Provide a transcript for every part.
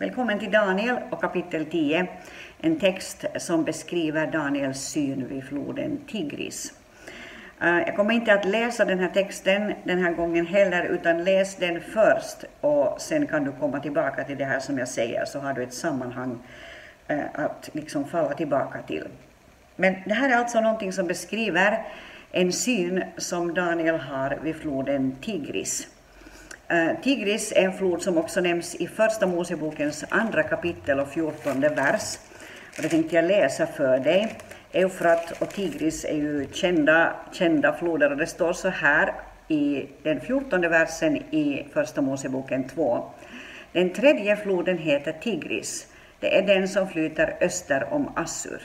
Välkommen till Daniel och kapitel 10, en text som beskriver Daniels syn vid floden Tigris. Eh, jag kommer inte att läsa den här texten den här gången heller, utan läs den först och sen kan du komma tillbaka till det här som jag säger, så har du ett sammanhang eh, att liksom falla tillbaka till. Men det här är alltså någonting som beskriver en syn som Daniel har vid floden Tigris. Eh, Tigris är en flod som också nämns i Första Mosebokens andra kapitel och fjortonde vers. Och det tänkte jag läsa för dig. Eufrat och Tigris är ju kända, kända floder och det står så här i den fjortonde versen i Första Moseboken 2. Den tredje floden heter Tigris. Det är den som flyter öster om Assur.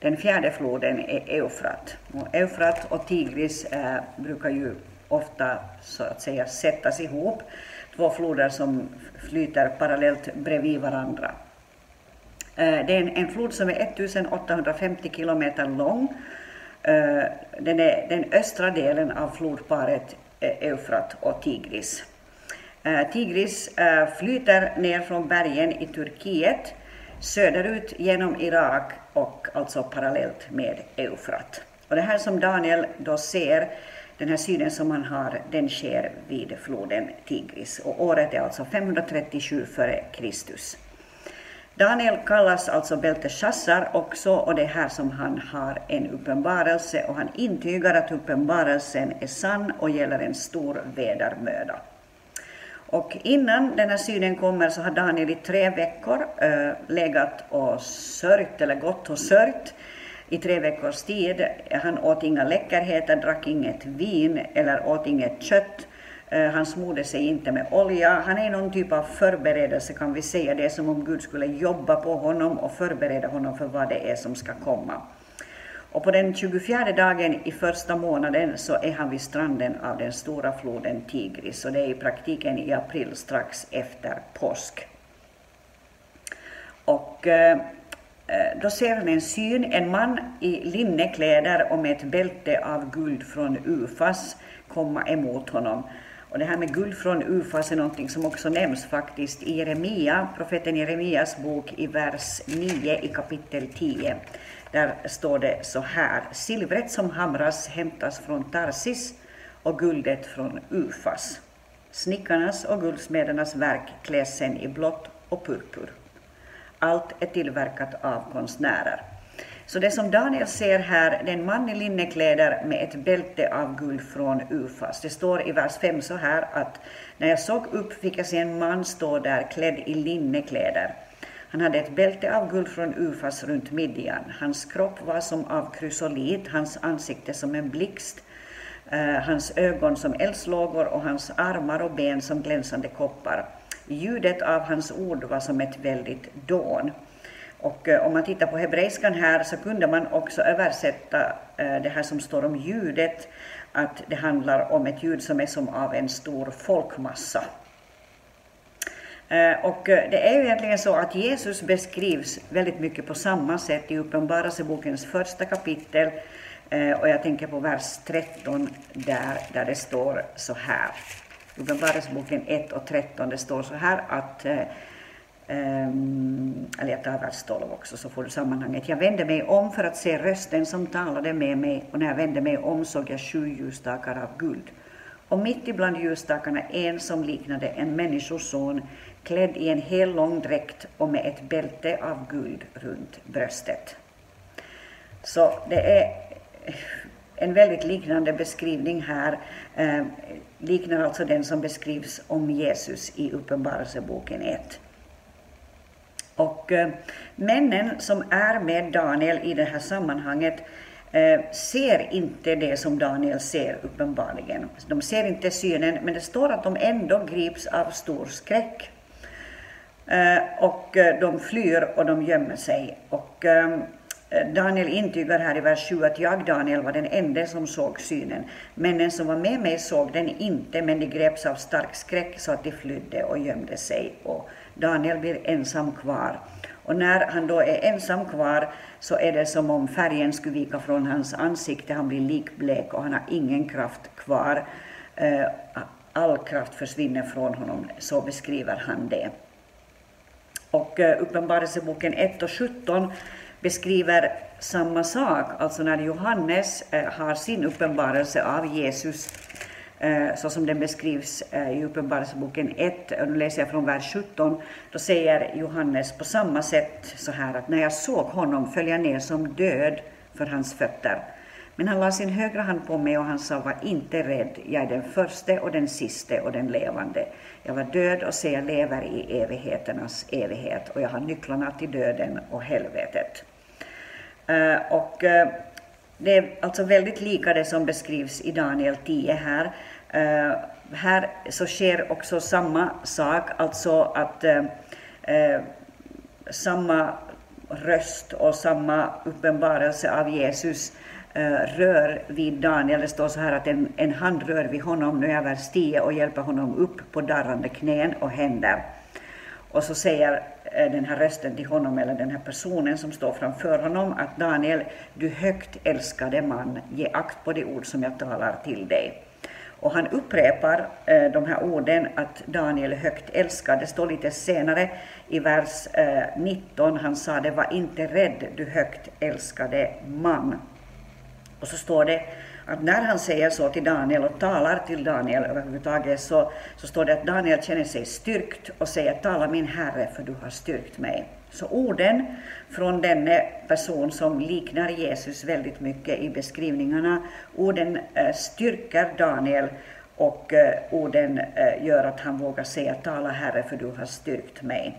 Den fjärde floden är Eufrat. Och Eufrat och Tigris eh, brukar ju ofta så att säga sättas ihop. Två floder som flyter parallellt bredvid varandra. Eh, det är en, flod som är 1850 kilometer lång. Eh, den är den östra delen av flodparet eh, Eufrat och Tigris. Tigris flyter ner från bergen i Turkiet söderut genom Irak och alltså parallellt med Eufrat. Och det här som Daniel då ser den här synen som man har, den sker vid floden Tigris och året är alltså 537 f.Kr. Daniel kallas alltså Belteshazzar också och det är här som han har en uppenbarelse och han intygar att uppenbarelsen är sann och gäller en stor vedermöda. Och innan den här synen kommer så har Daniel i tre veckor äh, legat och sörjt, eller gått och sörjt i tre veckors tid. Han åt inga läckerheter, drack inget vin eller åt inget kött. Eh, han smorde sig inte med olja. Han är någon typ av förberedelse kan vi säga. Det är som om Gud skulle jobba på honom och förbereda honom för vad det är som ska komma. Och på den 24 dagen i första månaden så är han vid stranden av den stora floden Tigris. Och det är i praktiken i april strax efter påsk. Och eh, Eh, då ser han en syn, en man i linnekläder och med ett bälte av guld från Ufas komma emot honom. Och det här med guld från Ufas är någonting som också nämns faktiskt i Jeremia, profeten Jeremias bok i vers 9 i kapitel 10. Där står det så här. Silvret som hamras hämtas från Tarsis och guldet från Ufas. Snickarnas och guldsmedernas verk kläs sen i blått och purpur. Allt är tillverkat av konstnärer. Så det som Daniel ser här, det är en man i linnekläder med ett bälte av guld från Ufas. Det står i vers 5 så här att när jag såg upp fick jag se en man stå där klädd i linnekläder. Han hade ett bälte av guld från Ufas runt midjan. Hans kropp var som av krysolit, hans ansikte som en blixt, eh, hans ögon som eldslågor och hans armar och ben som glänsande koppar. Ljudet av hans ord var som ett väldigt dån. Och eh, om man tittar på hebreiskan här så kunde man också översätta eh, det här som står om ljudet, att det handlar om ett ljud som är som av en stor folkmassa. Eh, och det är ju egentligen så att Jesus beskrivs väldigt mycket på samma sätt i Uppenbarelsebokens första kapitel, och jag tänker på vers 13 där, där det står så här. Uppenbarelseboken 1 och 13, det står så här att Um, eller jag tar vers 12 också så får du sammanhanget. Jag vände mig om för att se rösten som talade med mig och när jag vände mig om såg jag sju ljusstakar av guld. Och mitt ibland ljusstakarna en som liknade en människoson klädd i en hel lång dräkt och med ett bälte av guld runt bröstet. Så det är en väldigt liknande beskrivning här, eh, liknar alltså den som beskrivs om Jesus i Uppenbarelseboken 1. Och eh, männen som är med Daniel i det här sammanhanget eh, ser inte det som Daniel ser uppenbarligen. De ser inte synen, men det står att de ändå grips av stor skräck. Eh, och eh, de flyr och de gömmer sig. Och eh, Eh, Daniel intygar här i vers 7 att jag, Daniel, var den enda som såg synen. Männen som var med mig såg den inte, men de greps av stark skräck så att de flydde och gömde sig. Och Daniel blir ensam kvar. Och när han då är ensam kvar så är det som om färgen skulle vika från hans ansikte. Han blir likblek och han har ingen kraft kvar. Eh, all kraft försvinner från honom, så beskriver han det. Och eh, Uppenbarelseboken 1 och 17 beskriver samma sak, alltså när Johannes eh, har sin uppenbarelse av Jesus eh, så som den beskrivs eh, i Uppenbarelseboken 1, och nu läser jag från vers 17, då säger Johannes på samma sätt så här att när jag såg honom föll jag ner som död för hans fötter. Men han lade sin högra hand på mig och han sa, var inte rädd, jag är den förste och den siste och den levande. Jag var död och se, jag lever i evigheternas evighet och jag har nycklarna till döden och helvetet. Eh, och eh, det är alltså väldigt lika det som beskrivs i Daniel 10 här. Eh, här så sker också samma sak, alltså att samma röst och samma uppenbarelse av Jesus rör vid Daniel. Det står så här att en, en hand rör vid honom, nu är vers 10, och hjälper honom upp på darrande knän och händer. Och så säger den här rösten till honom, eller den här personen som står framför honom, att Daniel, du högt älskade man, ge akt på de ord som jag talar till dig. Och han upprepar eh, de här orden att Daniel är högt älskad. Det står lite senare i vers eh, 19. Han sa det var inte rädd du högt älskade man. Och så står det att när han säger så till Daniel och talar till Daniel överhuvudtaget så, så står det att Daniel känner sig styrkt och säger tala min herre för du har styrkt mig. Så orden från denne person som liknar Jesus väldigt mycket i beskrivningarna, orden eh, styrker Daniel och eh, orden eh, gör att han vågar säga tala Herre för du har styrkt mig.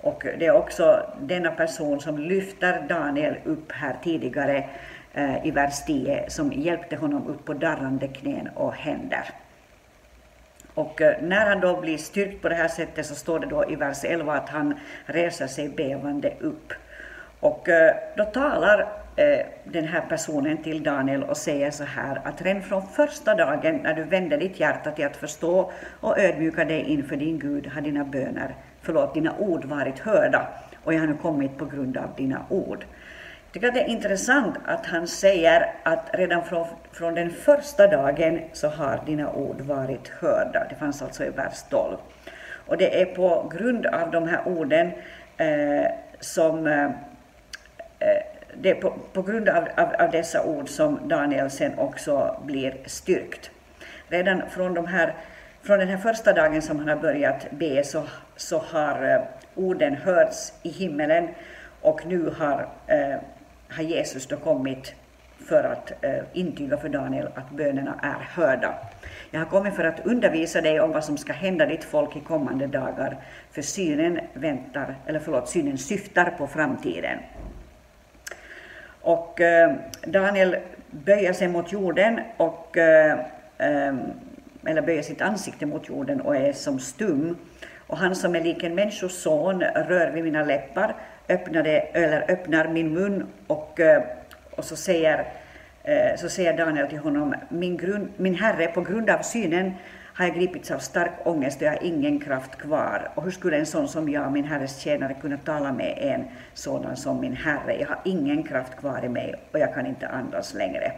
Och det är också denna person som lyfter Daniel upp här tidigare Eh, i vers 10 som hjälpte honom upp på darrande knän och händer. Och eh, när han då blir styrkt på det här sättet så står det då i vers 11 att han reser sig bevande upp. Och eh, då talar den här personen till Daniel och säger så här att redan från första dagen när du vände ditt hjärta till att förstå och ödmjuka dig inför din Gud har dina böner, förlåt, dina ord varit hörda och jag har nu kommit på grund av dina ord tycker att det är intressant att han säger att redan från, från den första dagen så har dina ord varit hörda. Det fanns alltså i vers 12. Och det är på grund av de här orden eh, som eh, eh, det är på, på grund av, av, av, dessa ord som Daniel sen också blir styrkt. Redan från, de här, från den här första dagen som han har börjat be så, så har eh, orden hörts i himmelen och nu har eh, har Jesus då kommit för att eh, intyga för Daniel att bönerna är hörda. Jag har kommit för att undervisa dig om vad som ska hända ditt folk i kommande dagar, för synen väntar, eller förlåt, synen syftar på framtiden. Och eh, Daniel böjer sig mot jorden och eh, eh eller böjer sitt ansikte mot jorden och är som stum. Och han som är lik en människoson rör vid mina läppar öppnade, eller öppnar min mun och, eh, och så, säger, eh, så säger Daniel till honom, min, grund, min herre, på grund av synen har jag gripits av stark ångest och jag har ingen kraft kvar. Och hur skulle en sån som jag, min herres tjänare, kunna tala med en sådan som min herre? Jag har ingen kraft kvar i mig och jag kan inte andas längre.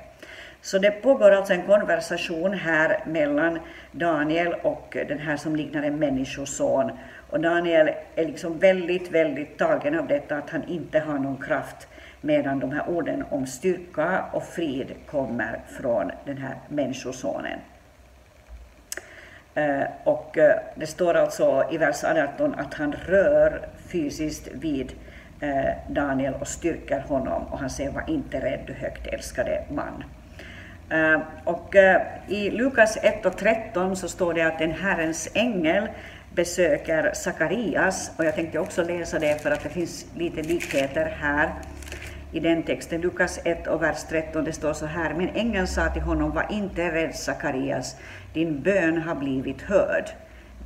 Så det pågår alltså en konversation här mellan Daniel och den här som liknar en människoson. Och Daniel är liksom väldigt, väldigt tagen av detta att han inte har någon kraft medan de här orden om styrka och frid kommer från den här människosonen. Eh, och eh, det står alltså i vers 18 att han rör fysiskt vid eh, Daniel och styrker honom och han säger var inte rädd du högt älskade man. Eh, och eh, i Lukas 1 och 13 så står det att en Herrens ängel besöker Sakarias och jag tänkte också läsa det för att det finns lite likheter här i den texten. Lukas 1 och vers 13, det står så här. Men ängeln sa till honom, var inte rädd Sakarias, din bön har blivit hörd.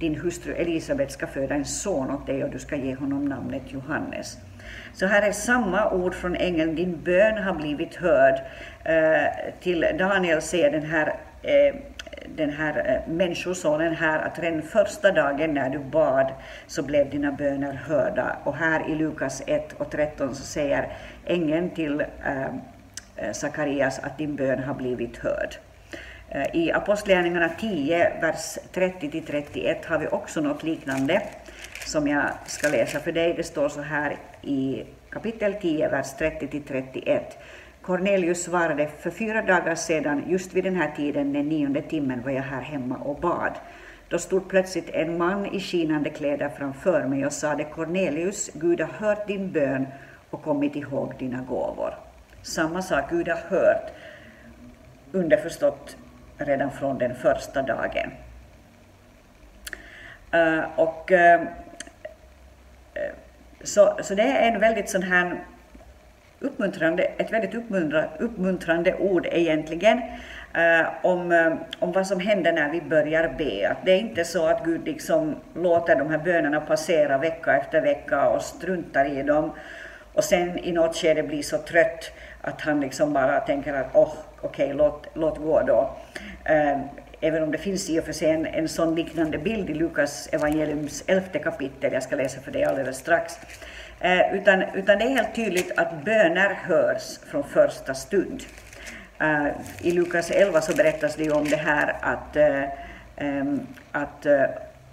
Din hustru Elisabet ska föda en son åt dig och du ska ge honom namnet Johannes. Så här är samma ord från ängeln, din bön har blivit hörd. Eh, till Daniel säger den här eh, den här eh, människosonen här att redan första dagen när du bad så blev dina böner hörda. Och här i Lukas 1 och 13 så säger ängeln till eh, eh, Sakarias att din bön har blivit hörd. Eh, I Apostlagärningarna 10, vers 30-31 har vi också något liknande. som jag ska läsa för dig. Det står så här i kapitel 10, vers 30-31. Cornelius svarade, för fyra dagar sedan, just vid den här tiden, den nionde timmen, var jag här hemma och bad. Då stod plötsligt en man i skinande kläder framför mig och sade, Cornelius, Gud har hört din bön och kommit ihåg dina gåvor. Samma sak, Gud har hört, underförstått redan från den första dagen. Eh, och eh, så, så det är en väldigt sån här uppmuntrande, ett väldigt uppmuntrande, uppmuntrande ord egentligen eh, om, om vad som händer när vi börjar be. Att det är inte så att Gud liksom låter de här bönerna passera vecka efter vecka och struntar i dem och sen i något skede blir så trött att han liksom bara tänker att oh, okej, okay, låt, låt gå då. Eh, även om det finns i och för sig en, en sån liknande bild i Lukas evangeliums elfte kapitel, jag ska läsa för dig alldeles strax. Eh, utan, utan det är helt tydligt att böner hörs från första stund. Eh, I Lukas 11 så berättas det ju om det här att, eh, ehm, att eh,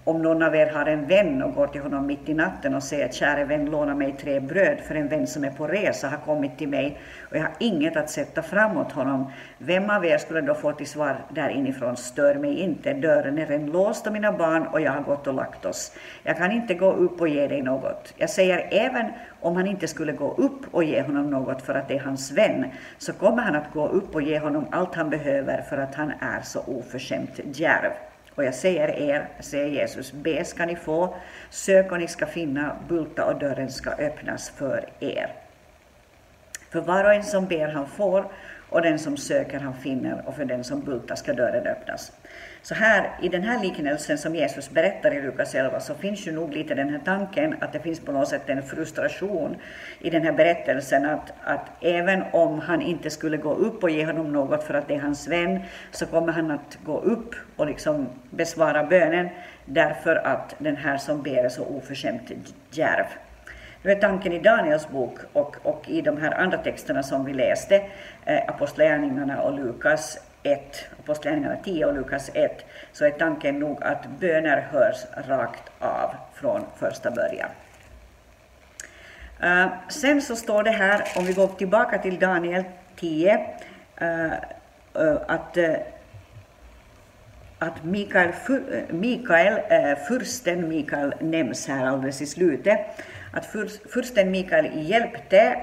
om någon av er har en vän och går till honom mitt i natten och säger käre vän låna mig tre bröd för en vän som är på resa har kommit till mig och jag har inget att sätta fram åt honom. Vem av er skulle då få till svar där inifrån stör mig inte, dörren är redan låst av mina barn och jag har gått och lagt oss. Jag kan inte gå upp och ge dig något. Jag säger även om han inte skulle gå upp och ge honom något för att det är hans vän så kommer han att gå upp och ge honom allt han behöver för att han är så oförskämt djärv. Och jag säger er, säger Jesus, be ska ni få, sök och ni ska finna, bulta och dörren ska öppnas för er. För var och en som ber han får, och den som söker han finner, och för den som bultar ska dörren öppnas. Så här i den här liknelsen som Jesus berättar i Lukas 11 så finns ju nog lite den här tanken att det finns på något sätt en frustration i den här berättelsen att, att även om han inte skulle gå upp och ge honom något för att det är hans vän så kommer han att gå upp och liksom besvara bönen därför att den här som ber är så oförskämt djärv. Nu är tanken i Daniels bok och, och i de här andra texterna som vi läste, eh, Apostlagärningarna och Lukas, 1, Apostlagärningarna 10 och Lukas 1, så är tanken nog att böner hörs rakt av från första början. Eh, sen så står det här, om vi går tillbaka till Daniel 10, eh, eh, att, att Mikael, Mikael fursten Mikael nämns här alldeles i slutet, att fursten Mikael hjälpte,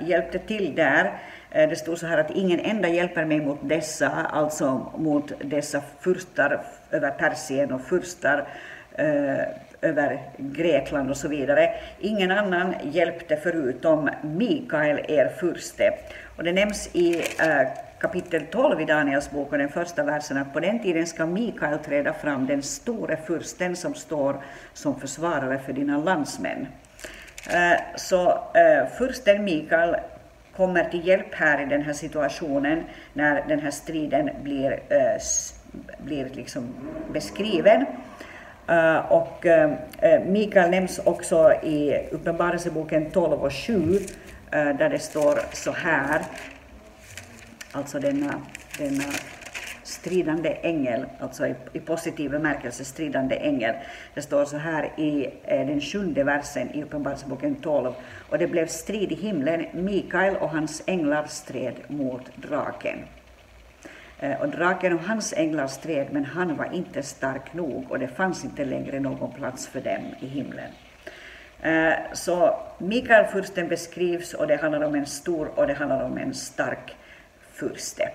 hjälpte till där Eh, det stod så här att ingen enda hjälper mig mot dessa, alltså mot dessa furstar över Persien och furstar eh, över Grekland och så vidare. Ingen annan hjälpte förutom Mikael, er furste. Och det nämns i eh, kapitel 12 i Daniels bok och den första versen att på den tiden ska Mikael träda fram, den store fursten som står som försvarare för dina landsmän. Eh, så eh, fursten Mikael kommer till hjälp här i den här situationen när den här striden blir, äh, blir liksom beskriven. Uh, och uh, Mikael nämns också i Uppenbarelseboken 12 och 7 uh, där det står så här, alltså denna, denna stridande ängel, alltså i, i positiv bemärkelse stridande ängel. Det står så här i eh, den sjunde versen i Uppenbarelseboken 12. Och det blev strid i himlen, Mikael och hans änglar stred mot draken. Eh, och draken och hans änglar stred, men han var inte stark nog och det fanns inte längre någon plats för dem i himlen. Eh, så Mikael fursten beskrivs och det handlar om en stor och det handlar om en stark furste.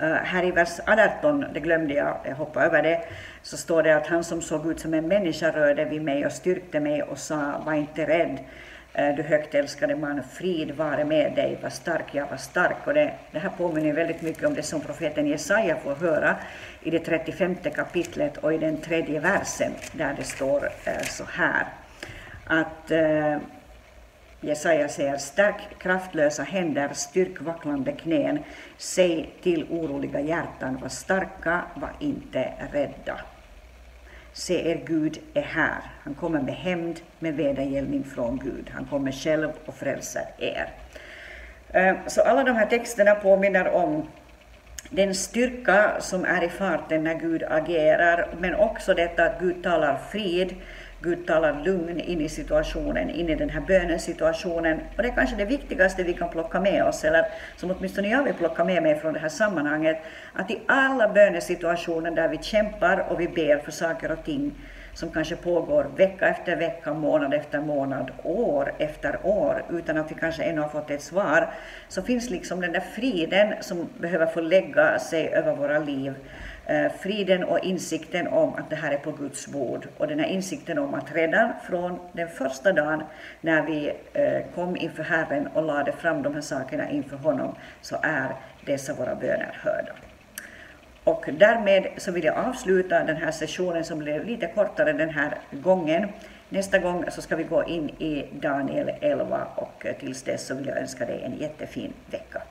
Eh, här i vers 18, det glömde jag, jag hoppade över det, så står det att han som såg ut som en människa rörde vid mig och styrkte mig och sa, var inte rädd, eh, du högt älskade man, frid vare med dig, var stark, jag var stark. Och det, det här påminner väldigt mycket om det som profeten Jesaja får höra i det 35 kapitlet och i den tredje versen, där det står eh, så här, att Jesaja säger stärk kraftlösa händer, styrk vacklande knän, säg till oroliga hjärtan, var starka, var inte rädda. Se, er Gud är här. Han kommer med hämnd, med vedergällning från Gud. Han kommer själv och frälser er. Ehm, så alla de här texterna påminner om den styrka som är i farten när Gud agerar, men också detta att Gud talar frid, Gud talar lugn in i situationen, in i den här bönesituationen. Och det är kanske det viktigaste vi kan plocka med oss, eller som åtminstone jag vill plocka med mig från det här sammanhanget, att i alla bönesituationer där vi kämpar och vi ber för saker och ting som kanske pågår vecka efter vecka, månad efter månad, år efter år, utan att vi kanske ännu har fått ett svar, så finns liksom den där friden som behöver få lägga sig över våra liv Eh, friden och insikten om att det här är på Guds bord och den här insikten om att redan från den första dagen när vi eh, kom inför Herren och lade fram de här sakerna inför honom så är dessa våra böner hörda. Och därmed så vill jag avsluta den här sessionen som blev lite kortare den här gången. Nästa gång så ska vi gå in i Daniel 11 och eh, tills dess så vill jag önska dig en jättefin vecka.